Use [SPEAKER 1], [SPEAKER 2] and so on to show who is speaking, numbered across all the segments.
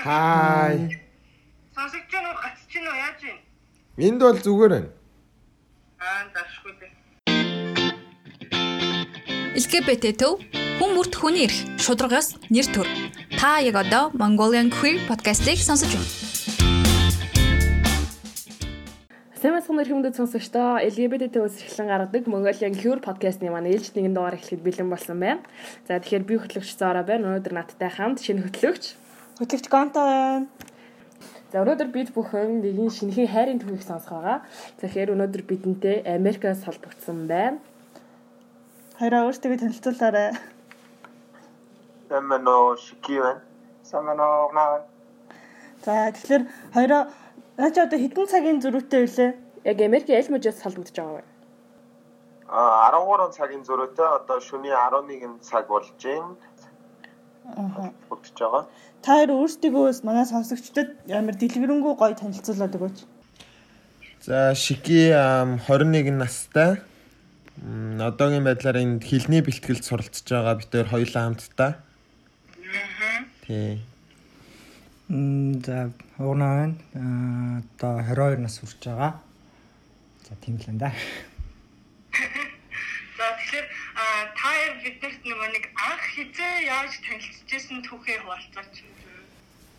[SPEAKER 1] Хай.
[SPEAKER 2] Сонсогч нь уу гацч нь уу яаж юм?
[SPEAKER 1] Энд бол зүгээр байна.
[SPEAKER 2] Аа дашгүй дээ.
[SPEAKER 3] LGBT төв хүн бүрт хүний эрх шударгаас нэр төр. Та яг одоо Mongolian Queer podcast-ийг сонсож байна.
[SPEAKER 4] Сайн мэцхэн эрхэмдэд сонсогчдоо LGBT төс эхлэн гаргадаг Mongolian Queer podcast-ны манай ээлж нэгэн дугаар эхлэхэд бэлэн болсон байна. За тэгэхээр би хөтлөгч Зора байна. Өнөөдөр надтай хамт шинэ хөтлөгч
[SPEAKER 5] Хөтлөгч Гонта байна.
[SPEAKER 4] За өнөөдөр бид бүхэн нэгэн шинэхэн хайрын түүхийг сонсох байгаа. Тэгэхээр өнөөдөр бидэнтэй Америкаас холбогдсон байна.
[SPEAKER 5] Хоёроо өөртөө танилцуулаарай.
[SPEAKER 6] Эмэно шикивэн. Самэно наа.
[SPEAKER 5] За тэгэхээр хоёроо наач одоо хэдэн цагийн зөрүүтэй вүлээ?
[SPEAKER 4] Яг Америкийн аль мужаас холбогдож байгаа вэ?
[SPEAKER 6] А 13 цагийн зөрүүтэй одоо шөнийн 11 цаг болж байна.
[SPEAKER 5] Аа.
[SPEAKER 6] Бодож байгаа.
[SPEAKER 5] Та хоёр өөрсдийгөө манай сонсогчдод ямар дэлгэрэнгүй гоё танилцуулаад өгөөч.
[SPEAKER 1] За Шики ам, 21 настай. Одоогийн байдлаар энд хилний бэлтгэлд суралцж байгаа бид хоёр хоёулаа хамтдаа. Тий.
[SPEAKER 7] Мм за уунаа байна. Аа одоо 22 нас хүрч байгаа. За тийм л энэ да.
[SPEAKER 2] За тэгэхээр аа, та хоёр биднэрт нөгөө нэг анх хизээ яаж танилцчихсэн түүхээ хуваалцаач.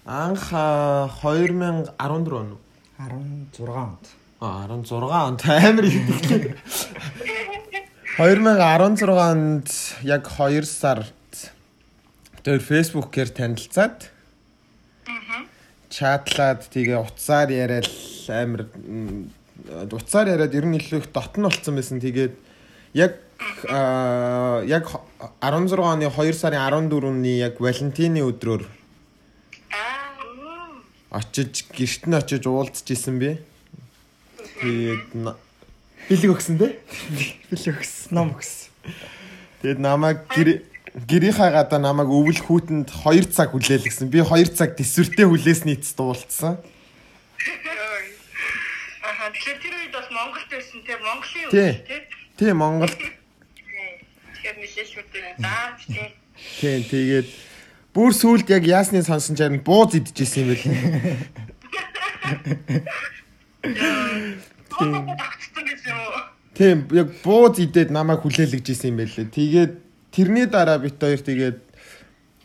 [SPEAKER 1] Анх а, 2014 он уу?
[SPEAKER 7] 16 онд.
[SPEAKER 1] А 16 онд амар их. 2016 онд яг 2 сард тэр фэйсбүүкээр танилцаад чатлаад тэгээ утсаар яриад амар утсаар яриад ер нь илүү их дотн болцсон байсан тэгээд яг а, яг 16 оны 2 сарын 14-ний яг Валентины өдрөөр
[SPEAKER 2] Аа.
[SPEAKER 1] очиж гэрт нь очиж уулзж исэн би. Тэгээд бэлэг өгсөн те?
[SPEAKER 7] Бил өгс, ном өгс.
[SPEAKER 1] Тэгээд намайг гэр гэрийнхаа гадаа намайг өвөл хүүтэнд 2 цаг хүлээл гэсэн. Би 2 цаг төсвөртэй хүлээсний эцэст уулзсан.
[SPEAKER 2] Аха тэгэхээр тэр үед бас Монголд байсан те Монголын үед те.
[SPEAKER 1] Тий Монгол.
[SPEAKER 2] Тэгэхээр нэлээшүүдтэй. За тий.
[SPEAKER 1] Тий тэгээд бүр сүулт яг яасны сонсон нь бууз идчихсэн юм
[SPEAKER 2] юм уу?
[SPEAKER 1] Тийм яг бууз идээд намайг хүлээлгэж исэн юм байлээ. Тэгээд тэрний дараа бит хоёр тэгээд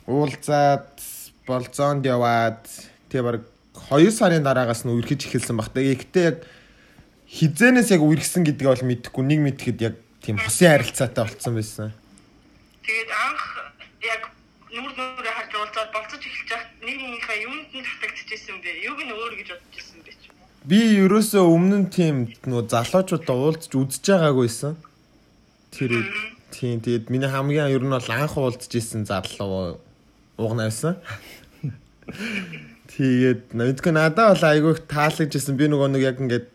[SPEAKER 1] уулзаад болзоонд яваад тэгээ баг 2 сарын дараагаас нь үргэж эхэлсэн баг. Тэгэхдээ яг хизэнээс яг үргэсэн гэдгээ бол мэдэхгүй. Нэг мэдхэд яг тийм хосын харилцаатай болцсон байсан.
[SPEAKER 2] Тэгээд анх яг нүр нүрээ харж уулзаад болцож эхэлж байхад нэг нэгнийхээ юунд нь татагдчихсэн бэ? Юуг нь өөр гэж бодож ирсэн бэ ч юм уу?
[SPEAKER 1] Би ерөөсөө өмнө нь тийм нөгөө залуучуудаа уулзч үзэж байгаагүйсэн. Тэр тийм тэгээд миний хамгийн ер нь бол анх уулзж исэн залуу уугна байсан. Тэгээд мэдгүй надад бол айгүйх таалагдчихсэн. Би нөгөө нэг яг ингээд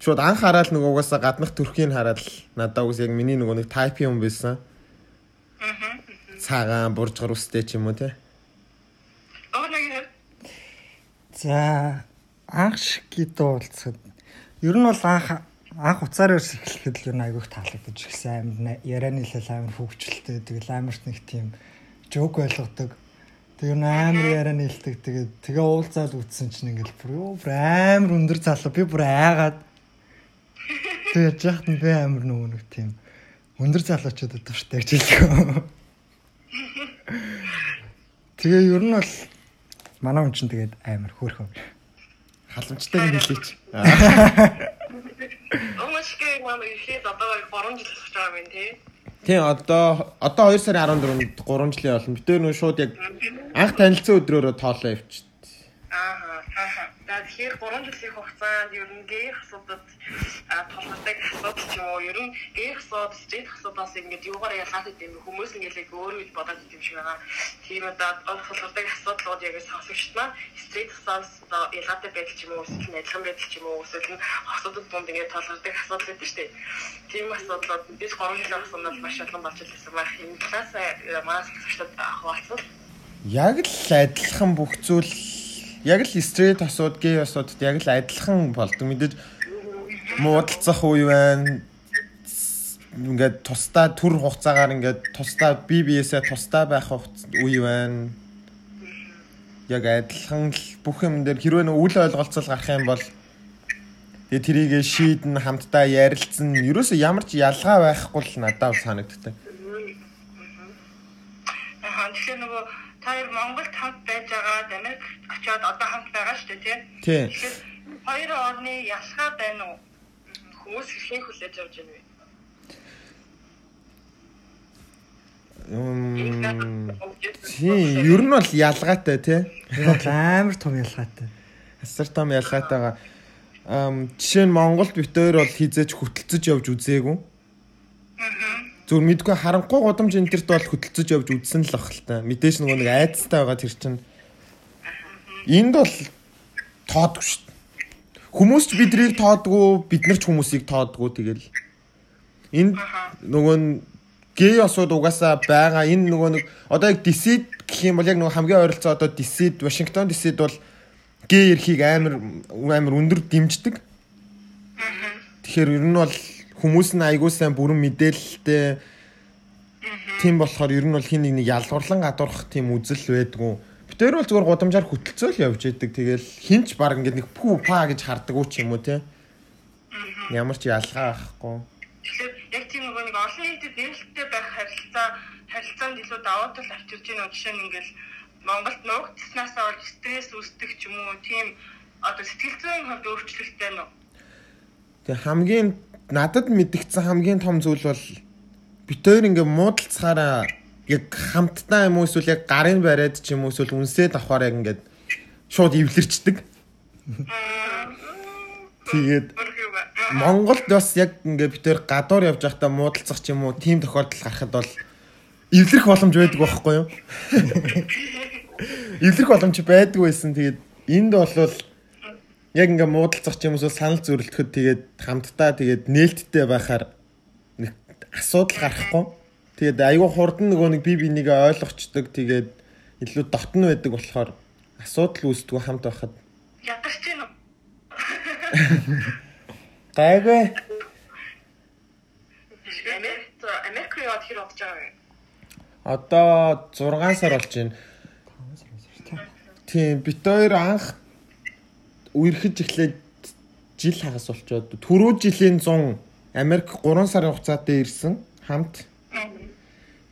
[SPEAKER 1] шууд анх хараад нөгөө угаасаа гаднах төрхийг хараад л надад угс яг миний нөгөө нэг тайп юм байсан. Цагаан буржгар үстэй ч юм уу те.
[SPEAKER 2] Нэг
[SPEAKER 7] За анх шигид уулзахад ер нь бол анх анх уцаар өрс эхлэхэд л ер нь айгүйх таалагдаж ирсэн. Амар ярианы хэлэл амар хөвгчлөлтэй тэгэл амар нэг тийм жоок ойлгодог. Тэр нь амар ярианы хэлдэг. Тэгээд тэгээ уулзаад үтсэн чинь ингээл бүр ёо бүр амар өндөр залуу би бүр айгаад тэгээд яхад нь би амар нөгөө нэг тийм өндөр залуучуудад дуртай гэж хэлдэг. Тэгээ ер нь бол манай хүн чинь тэгээд амар хөөрхөн.
[SPEAKER 1] Халамжтай нэг хэлээч.
[SPEAKER 2] Өмөшгөө мам ихэд одоо 3 жил болж байгаа юм тий.
[SPEAKER 1] Тийм одоо одоо 2 сарын 14-нд 3 жилийн болно. Би тэр нөө шууд яг анх танилцсан өдрөөрөө тоолоо явчих.
[SPEAKER 2] Аа аа. За тэгэхээр 3 жилийн хугацаанд ер нь толгойдаг асуудал ч юм уу ер нь гэх асуудал, стрит асуудаас ингээд юугаар ялгаад идэм? Хүмүүс ингээд яг өөрөө л бодоод идэм шиг байгаа. Тийм одоо толгойдаг асуудлууд яг сонсогчд маань стрит асуудал ялгаатай байдал ч юм уу, эсвэл адилхан байдал ч юм уу, эсвэл асуудал донд ингээд толгойдаг асуудал гэдэг шүү дээ. Тийм асуудлууд бид 3 жилийн хугацаанд маш олон болж ирсэн байх. Энэ талаас манай сонсогчдод хаваалцвал
[SPEAKER 1] Яг л адилхан бүх зүйл яг л стрейт асууд, гей асуудад яг л адилхан болдог. Мэдээж муудалцах үе байна. Ингээд тусдаа төр хугацаагаар ингээд тусдаа бие биесээ тусдаа байх үе байна. яг адилхан л бүх юм дээр хэрвээ үл ойлголцол гарах юм бол тэгээ тэрийг шийдэн хамтдаа ярилцсан ерөөсөө ямар ч ялгаа байхгүй л надад санагддаг.
[SPEAKER 2] Аа тэгэхээр нөгөө та хоёр Монголд хамт байж байгаа Америк очиод одоо хамт байгаа шүү дээ. Тий. Тэгэхээр хоёр орны ялгаа байна уу? Хүмүүс хэрхэн хүлээж авч байна вэ?
[SPEAKER 1] Мм. Тий, ер нь бол ялгаатай тий.
[SPEAKER 7] Энэ амар том ялгаатай.
[SPEAKER 1] Асар том ялгаатайгаа ам жишээ нь Монголд бит хоёр бол хизээч хөтөлцөж явж үзээгүй. Зүгээр мэдгүй харанхуй годамж энтерт бол хөтөлцөж явж үзсэн л ах л та. Мэдээж нөгөө нэг айцтай байгаа тэр чинь. Энд бол тоодгүй шүү. Хүмүүс ч бидрийг тоодгүй, бид нар ч хүмүүсийг тоодгүй тэгэл. Энд нөгөө нь гей осууд угаасаа байгаа. Энэ нөгөө нэг одоо яг дисид гэх юм бол яг нөгөө хамгийн ойролцоо одоо дисид, Вашингтон дисид бол гей эрхийг амар амар өндөр дэмждэг. Тэгэхээр ер нь бол хүмүүс нь айгуу сайн бүрэн мэдээлэлтэй тийм болохоор ер нь бол хин нэг ялгуурлан гадуурх тийм үзэл байдгүй. Битээр бол зүгээр гудамжаар хөтөлцөөл явж идэг. Тэгэл хинч баг ингээд нэг пүү па гэж хардаг уу ч юм уу те. Ямар ч ялгаа байхгүй.
[SPEAKER 2] Тэгэхээр яг тийм нөгөө нэг олон нийтэд нээлттэй байх харилцаа харилцаанд илүү давуу тал авчирж байгаа жишээ нь ингээл Монголд нуугдснаасаа болж стресс үүсдэг ч юм уу тийм одоо сэтгэл зүйн хувьд өөрчлөлттэй нөө.
[SPEAKER 1] Тэг хамгийн надад мэдгдсэн хамгийн том зүйл бол бит хоёр ингээ муудалцахаараа яг хамтдаа юм уу эсвэл яг гарын бариад ч юм уу эсвэл үнсээд авахаар яг ингээд шууд эвлэрчдэг. Тэгээд Монголд бас яг ингээ бит хоёр гадуур явж байхдаа муудалцах ч юм уу тийм тохиолдол гарахад бол эвлэрэх боломж байдаг байхгүй юу? Эвлэрэх боломж байдаг байсан. Тэгээд энд бол яг ингээ муудалцах ч юм уу санал зөрөлдөхөд тэгээд хамтдаа тэгээд нээлттэй байхаар асуудал гарахгүй. Тэгээд айгүй хурдан нөгөө нэг би бинийгээ ойлгочдөг тэгээд илүү дотн байдаг болохоор асуудал үүсдэггүй хамт байхад.
[SPEAKER 2] Ядарч гин үү?
[SPEAKER 1] Гайгүй.
[SPEAKER 2] Америк руу яваад хэр удаж байгаа вэ?
[SPEAKER 1] Одоо 6 сар болж байна. Тийм, бит хоёр анх үерхэж эхлээд жил хагас болчоод түрүү жилийн 100 Америк 3 сарын хугацаатай ирсэн хамт.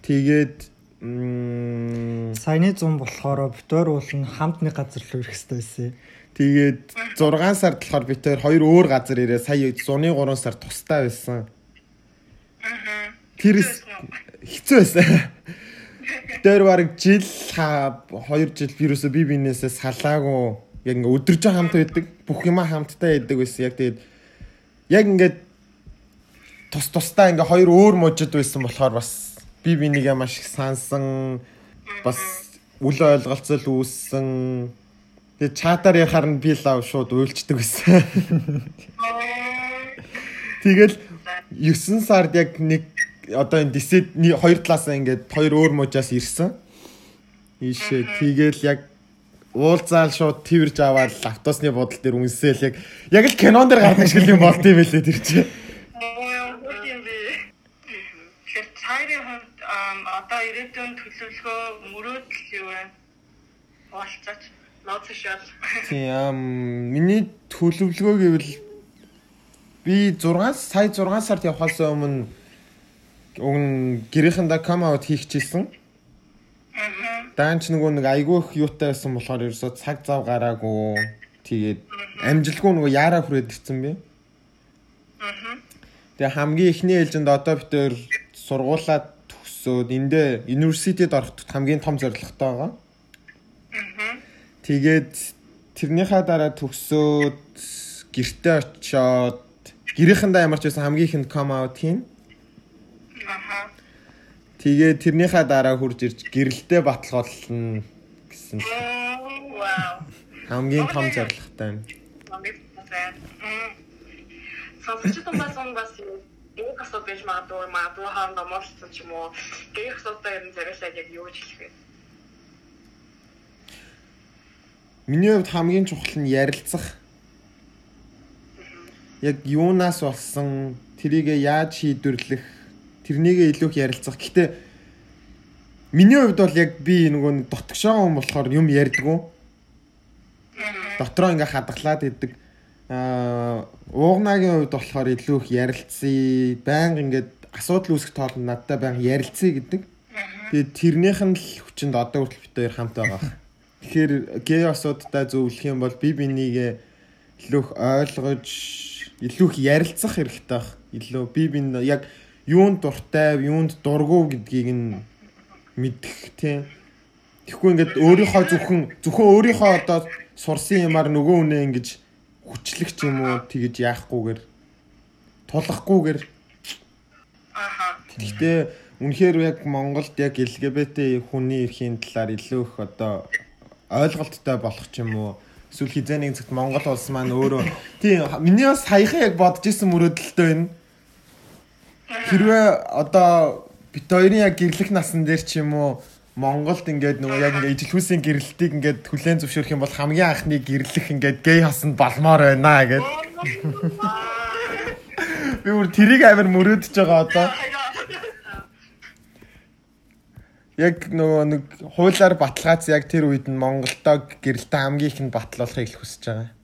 [SPEAKER 1] Тэгээд м
[SPEAKER 7] Саяны 100 болохоор битээр уулын хамт нэг газар руу ирэх хэрэгтэй байсан.
[SPEAKER 1] тэгээд 6 сард болохоор бит хоёр өөр газар ирээ. Сая 103 сар тустай байсан. Тэр хэцүү байсан. Тэр бараг жил ха 2 жил вирусоо би бинээсээ салаагүй яг ингээ өдөрж хамт байдаг. Бүх юма хамттай байдаг байсан. Яг тэгээд яг ингээд тус тустай ингээ хоёр өөр мужид байсан болохоор бас би бинийгээ маш их сансан бас үл ойлголцол үүссэн. Тэгээд чатаар яхаар нь би лав шууд уйлчдаг байсан. Тэгэл 9 сард яг нэг одоо энэ дисэд хоёр талаасаа ингээд хоёр өөр мужаас ирсэн. Ийшээ тэгэл яг уулзаал шууд тэрж аваад лаптосны бодол дээр үнсээл яг яг л кинон дээр гардаг шиг юм болт юм байлээ тэр чинь.
[SPEAKER 2] Тэгэхээр цайрын хувьд ам, одоо ирээдүйн төлөвлөгөө мөрөөдөл юу вэ? Болцооч. Ноцшол.
[SPEAKER 1] Тийм миний төлөвлөгөө гэвэл би 6 сая 6 сард явхаас өмнө уг гэрээхэндээ кам аут хийчихсэн. Даанч нөгөө нэг айгүй их юутай байсан болохоор ерөөсөө цаг зав гараагүй. Тэгээд амжилтгүй нөгөө яараа хүрээд ирсэн би. Тэгээ хамгийн эхний ээлжинд одоо бид тээр сургуулаа төгсөөд эндээ университед орох хамгийн том зорилготой байгаа. Тэгээд тэрнийхаа дараа төгсөөд гэртээ очиод гэрээхэндээ ямар ч байсан хамгийн ихэнд ком аут хийн.
[SPEAKER 2] Аха.
[SPEAKER 1] Тэгээд тэрнийхаа дараа хурж ирж гэрэлтэй баталгаална гэсэн
[SPEAKER 2] Вау.
[SPEAKER 1] хамгийн том зорилготой юм.
[SPEAKER 2] Сонсогч хүмүүс бас энэ асуу байж магадгүй магадгүй хаан номорсон ч юм уу. Гэх асуудал ер нь зэрэглээд яг юу гэж хэлэх вэ?
[SPEAKER 1] Миний хувьд хамгийн чухал нь ярилцах. Яг юунаас болсон тэрийгэ яаж шийдвэрлэх тэрнийгээ илүү их ярилцах. Гэхдээ миний хувьд бол яг би нөгөө дотгошоо хүн болохоор юм ярьдгүү. дотроо ингээ хадгалаад идэг. Аа уугнагийн хувьд болохоор илүү их ярилцъя. Баян ингээд асуудал үүсэх тоолнд надтай баян ярилцъя гэдэг. Тэгээд тэрнийх нь л хүчинд одоо хүртэл бид хоёр хамт байгаа. Тэгэхээр гей асуудтай зөвлөх юм бол би бинийгээ илүү их ойлгож, илүү их ярилцах хэрэгтэй баг. Илүү би бин яг юунд дуртай, юунд дургу гэдгийг нь мэдэх тийм. Тэгэхгүй ингээд өөрийнхөө зөвхөн зөвхөн өөрийнхөө одоо сурсан юмар нөгөө үнэ ингэж хүчлэх ч юм уу? Тэгэж яахгүйгээр тулахгүйгээр.
[SPEAKER 2] Аха.
[SPEAKER 1] Гэхдээ үнэхээр яг Монголд яг LGBT хүний эрхийн талаар илүү их одоо ойлголттой болох ч юм уу? Эсвэл хизээ нэг цагт Монгол улс маань өөрөө тийм миний бас саяхан яг бодож исэн мөрөөдөлтөө энэ. Хэрвээ одоо бит хоёрын яг гэрлэх насан дээр ч юм уу Монголд ингээд нөгөө яг ингээд ижил хүүсийн гэрэлтийг ингээд хүлээн зөвшөөрөх юм бол хамгийн анхны гэрлэх ингээд гей хасанд балмаар байна гэд. Би бүр тэрийг амар мөрөөдөж байгаа одоо. Яг нөгөө нэг хуулиар баталгаац яг тэр үед нь Монголдоо гэрэлтэ хамгийн их нь батлуулахыг л хүсэж байгаа.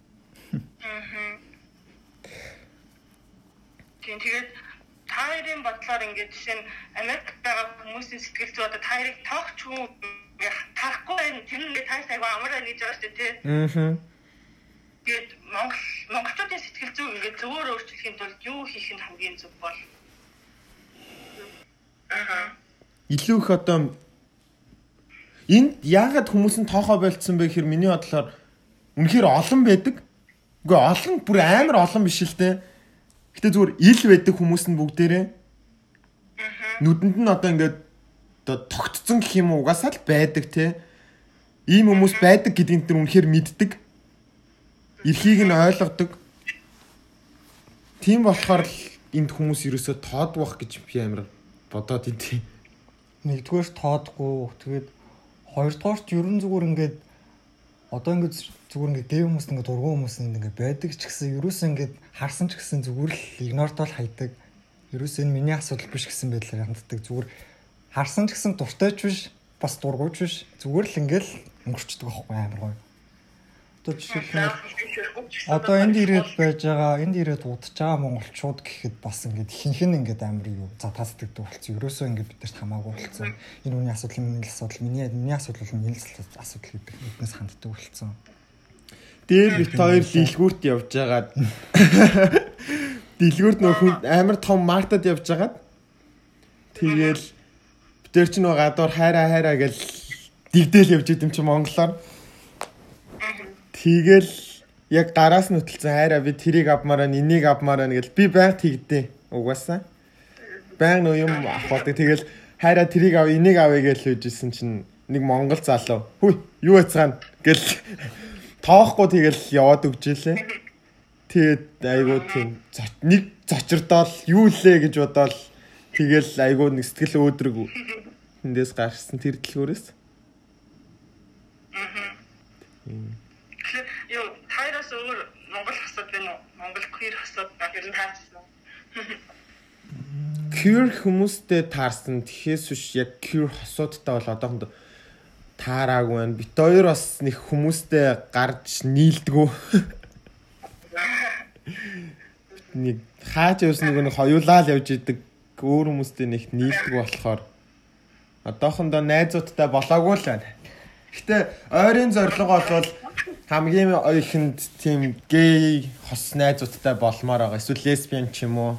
[SPEAKER 2] Тийм тэгээд та хоёрын бодлоор ингээд жишээ нь Америкт байгаа хүмүүсийн сэтгэл зүй одоо та хоёрыг тоогч хүн тарахгүй байх тэр нь ингээд тань сайгаа амар байна гэж байгаа шүү дээ.
[SPEAKER 1] Аа.
[SPEAKER 2] Тэгээд Монгол монголчуудын сэтгэл зүй ингээд зөвөр өөрчлөхийн тулд юу хийх нь хамгийн зөв бол? Аа.
[SPEAKER 1] Илүү их одоо энд яагаад хүмүүс нь тоохоо болцсон бэ гэхээр миний бодлоор үнэхээр олон байдаг. Үгүй олон бүр амар олон биш л дээ. Гэтэ зүгээр ил байдаг хүмүүс нь бүгдээрээ нүдэнд нь одоо ингээд одоо тогтцсон гэх юм уу угаасаа л байдаг те. Ийм хүмүүс байдаг гэдгийг тэр үнэхээр мэддэг. Эрхийг нь ойлгодог. Тийм болохоор л энд хүмүүс ерөөсөө тоодвох гэж би амар бодоод идэв.
[SPEAKER 7] нэгдүгээр тоодгүй тэгээд хоёрдугаарт ерөн зүгээр ингээд одоо ингээд зүгээр ингээд дэв хүмүүс ингээд дургуун хүмүүс ингээд байдаг ч гэсэн ерөөсөө ингээд харсан ч гэсэн зүгээр л игнортол хайдаг. Ерөөсөө энэ миний асуудал биш гэсэн байдлаар ханддаг. Зүгээр харсан ч гэсэн дуртайч биш, бас дургуйч биш. Зүгээр л ингээд өнгөрчдөг байхгүй амар гоё. Одоо жишээлбэл одоо энд ирээд байж байгаа, энд ирээд удаж байгаа монголчууд гэхэд бас ингээд нь ингээд амар юу за таасдагдаг болсон. Ерөөсөө ингээд бидэрт хамаагүй болсон. Энэ үний асуудал миний асуудал, миний миний асуудал миний асуудал гэдэг эднээс ханддаг болсон.
[SPEAKER 1] Дээр бит хоёр дэлгүүрт явж байгаад дэлгүүрт нөх амар том мартад явж байгаад тэгэл битэр ч нөө гадуур хайраа хайраа гэл дигдэл явж идэм чи монголоор Тэгэл яг гараас нь хөтөлсөн хайраа би тэрийг авмаар байна, энийг авмаар байна гэл би байг тэгдээ. Угаасаа. Баян нөө юм авах болдог. Тэгэл хайраа тэрийг ав, энийг авъя гэж хэлжсэн чинь нэг монгол залуу. Хүй, юу яцгаана гэл тоохгүй тэгэл яваад өгжээлээ. Тэгээд айгуу тийм нэг зочирдоол юу лээ гэж бодоол тэгэл айгуу нэг сэтгэл өөдрөг эндээс гарсан тэр дэлгүүрээс.
[SPEAKER 2] Тэгэхээр юу тайраас өөр Монгол хасаад байна уу? Монгол queer хасаад нь таасан уу?
[SPEAKER 1] Cure хүмүүстэй таарсан. Тэхээс биш яг cure хосуудтай бол одоохондоо таараагүй байна. Бит хоёр бас нэг хүмүүстэй гарч нийлдэггүй. Нэг хаач явсан нэг нэг хоёулаа л явж идэг өөр хүмүүстэй нэг нийлдэггүй болохоор одоохондоо найзуудтай болоогүй л байна. Гэтэ ойрын зорилго бол хамгийн ихэнд тийм гей хос найзуудтай болмоор байгаа. Эсвэл лесбиан ч юм уу.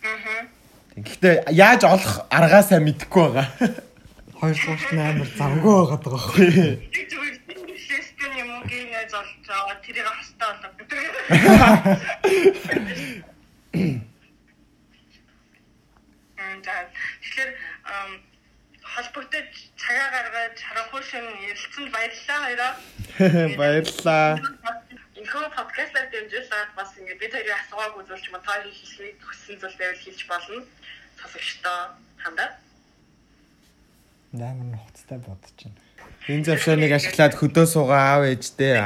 [SPEAKER 2] Аа.
[SPEAKER 1] Гэхдээ яаж олох аргаа сайн мэдэхгүй байгаа.
[SPEAKER 7] Хоёр суурт амар завгүй байгаад байгаа
[SPEAKER 2] зүгээр лесбиан юм уу гей найз олж байгаа тэрийг хастаа болоо. Энд тэгэхээр холбогдож цагаа гаргаж ярилцсанд баярлалаа хоёроо.
[SPEAKER 1] Баярлалаа.
[SPEAKER 2] Инхөө подкастаар дэмжүүлээд бас ингэ бид хоёрын асуугааг үзүүлж мөн та хийхийг хүссэн зүйл байвал хийж болно. Сонсогчдоо хандаа.
[SPEAKER 7] Амар нухацтай бодож байна.
[SPEAKER 1] Энэ завшааныг ашиглаад хөдөө суугаа аав ээжтэй.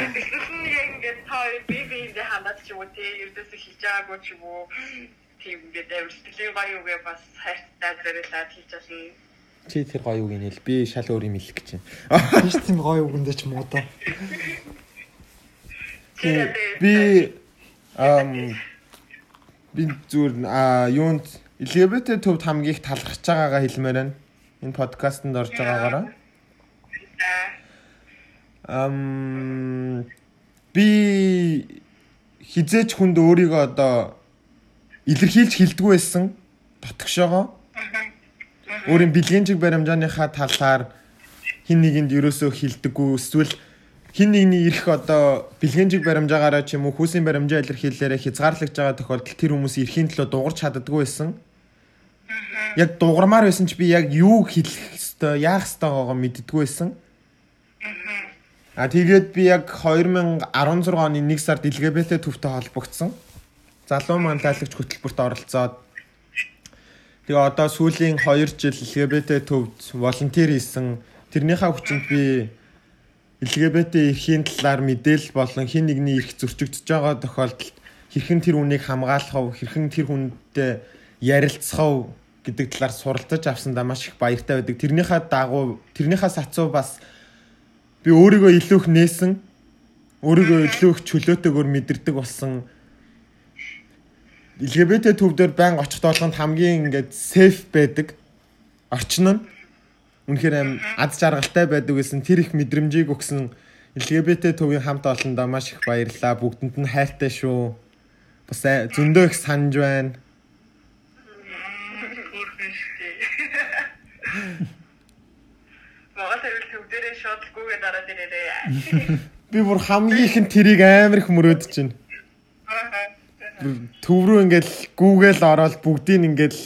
[SPEAKER 2] Эсвэл яг ингэ та би биэндээ хандаад ч юм уу тий ердөөсөө хийж байгаагүй ч юм уу тийм ингээд амар сэтгэлийн гоё үгээ бас хайртай зэрэлээд хийж болно.
[SPEAKER 1] Чи тэр гоё үг инээл би шал өөр юм хэлэх гэж байна.
[SPEAKER 7] Биш тийм гоё үгэндээ ч муудаа.
[SPEAKER 1] Би ам би зүгээр а юунд LGBT төвд хамгийн их талархаж байгаагаа хэлмээр байна. Энэ подкастэнд орж байгаагаараа. Ам би хизээч хүнд өөрийгөө одоо илэрхийлж хилдэггүй байсан дотгошоогоо. Өөрийн бэлгэнжиг баримжааныхаа талаар хин нэгэнд ерөөсөө хилдэггүй эсвэл хин нэгний ирэх одоо бэлгэнжиг баримжаагаараа ч юм уу хүүсийн баримжаа илэрхийлэлээрээ хязгаарлагдж байгаа тохиолдолд тэр хүмүүс эрхийн төлөө дуурч чаддаггүй байсан. Яг дуурмаар байсан ч би яг юу хэлэх ёстой, яах ёстой байгаагаа мэддэггүй байсан. А тэгээд би яг 2016 оны 1 сард LGBT төвтэй холбогдсон. Залуу мандаалагч хөтөлбөрт оролцоод тэгээ одоо сүүлийн 2 жил LGBT төвд волонтер хийсэн. Тэрнийхээ хүчинд би LGBT эрхийн талаар мэдээлэл болон хин нэгний эрх зөрчигдөж байгаа тохиолдолд хэрхэн тэр үнийг хамгаалах вэ? Хэрхэн тэр хүнтэй ярилцах вэ гэдэг талаар суралцаж авсандаа маш их баяртай байдаг. Тэрнийхээ дагуу тэрнийхээ сацуу бас би өөрийгөө илүү их нээсэн өөрийгөө илүү их чөлөөтэйгээр мэдэрдэг болсон LGBT төвдөр байн очихд болгонд хамгийн ингээд сейф байдаг орчин нь үнэхээр аим ад жаргалтай байдаг гэсэн тэр их мэдрэмжийг өгсөн LGBT төвийн хамт олондоо маш их баярлалаа. Бүгдэнд нь хайртай шүү. Бас зөндөө их санаж байна.
[SPEAKER 2] Монгол хэвлэл төвдөрөө шодлгүйгээ дараад ирээрээ.
[SPEAKER 1] би бүр хамгийн ихэнд тэрийг амар их мөрөөдөж байна төв рүү ингээл гүүгээл ороод бүгдийг ингээл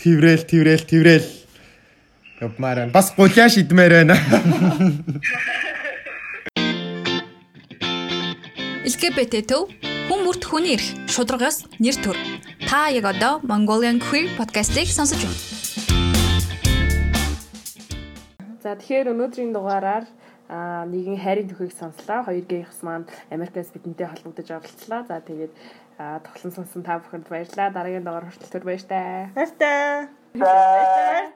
[SPEAKER 1] тврээл тврээл тврээл явмаар байна. Бас гуляа шидмээр байна.
[SPEAKER 3] LGBT төв хүн бүрт хүний эрх шударгаас нэр төр. Та яг одоо Mongolian Queer podcast-ыг сонсож байна.
[SPEAKER 4] За тэгэхээр өнөөдрийн дугаараар а нэгэн хайрын төхийг сонслоо. Хоёр гейхс маань Америкаас бидэнтэй холбогдож оролцлоо. За тэгээд тоглон сонсон та бүхэнд баярлалаа. Дараагийн дугаар хүртэл түр баяртай.
[SPEAKER 5] Баяртай. Баяртай.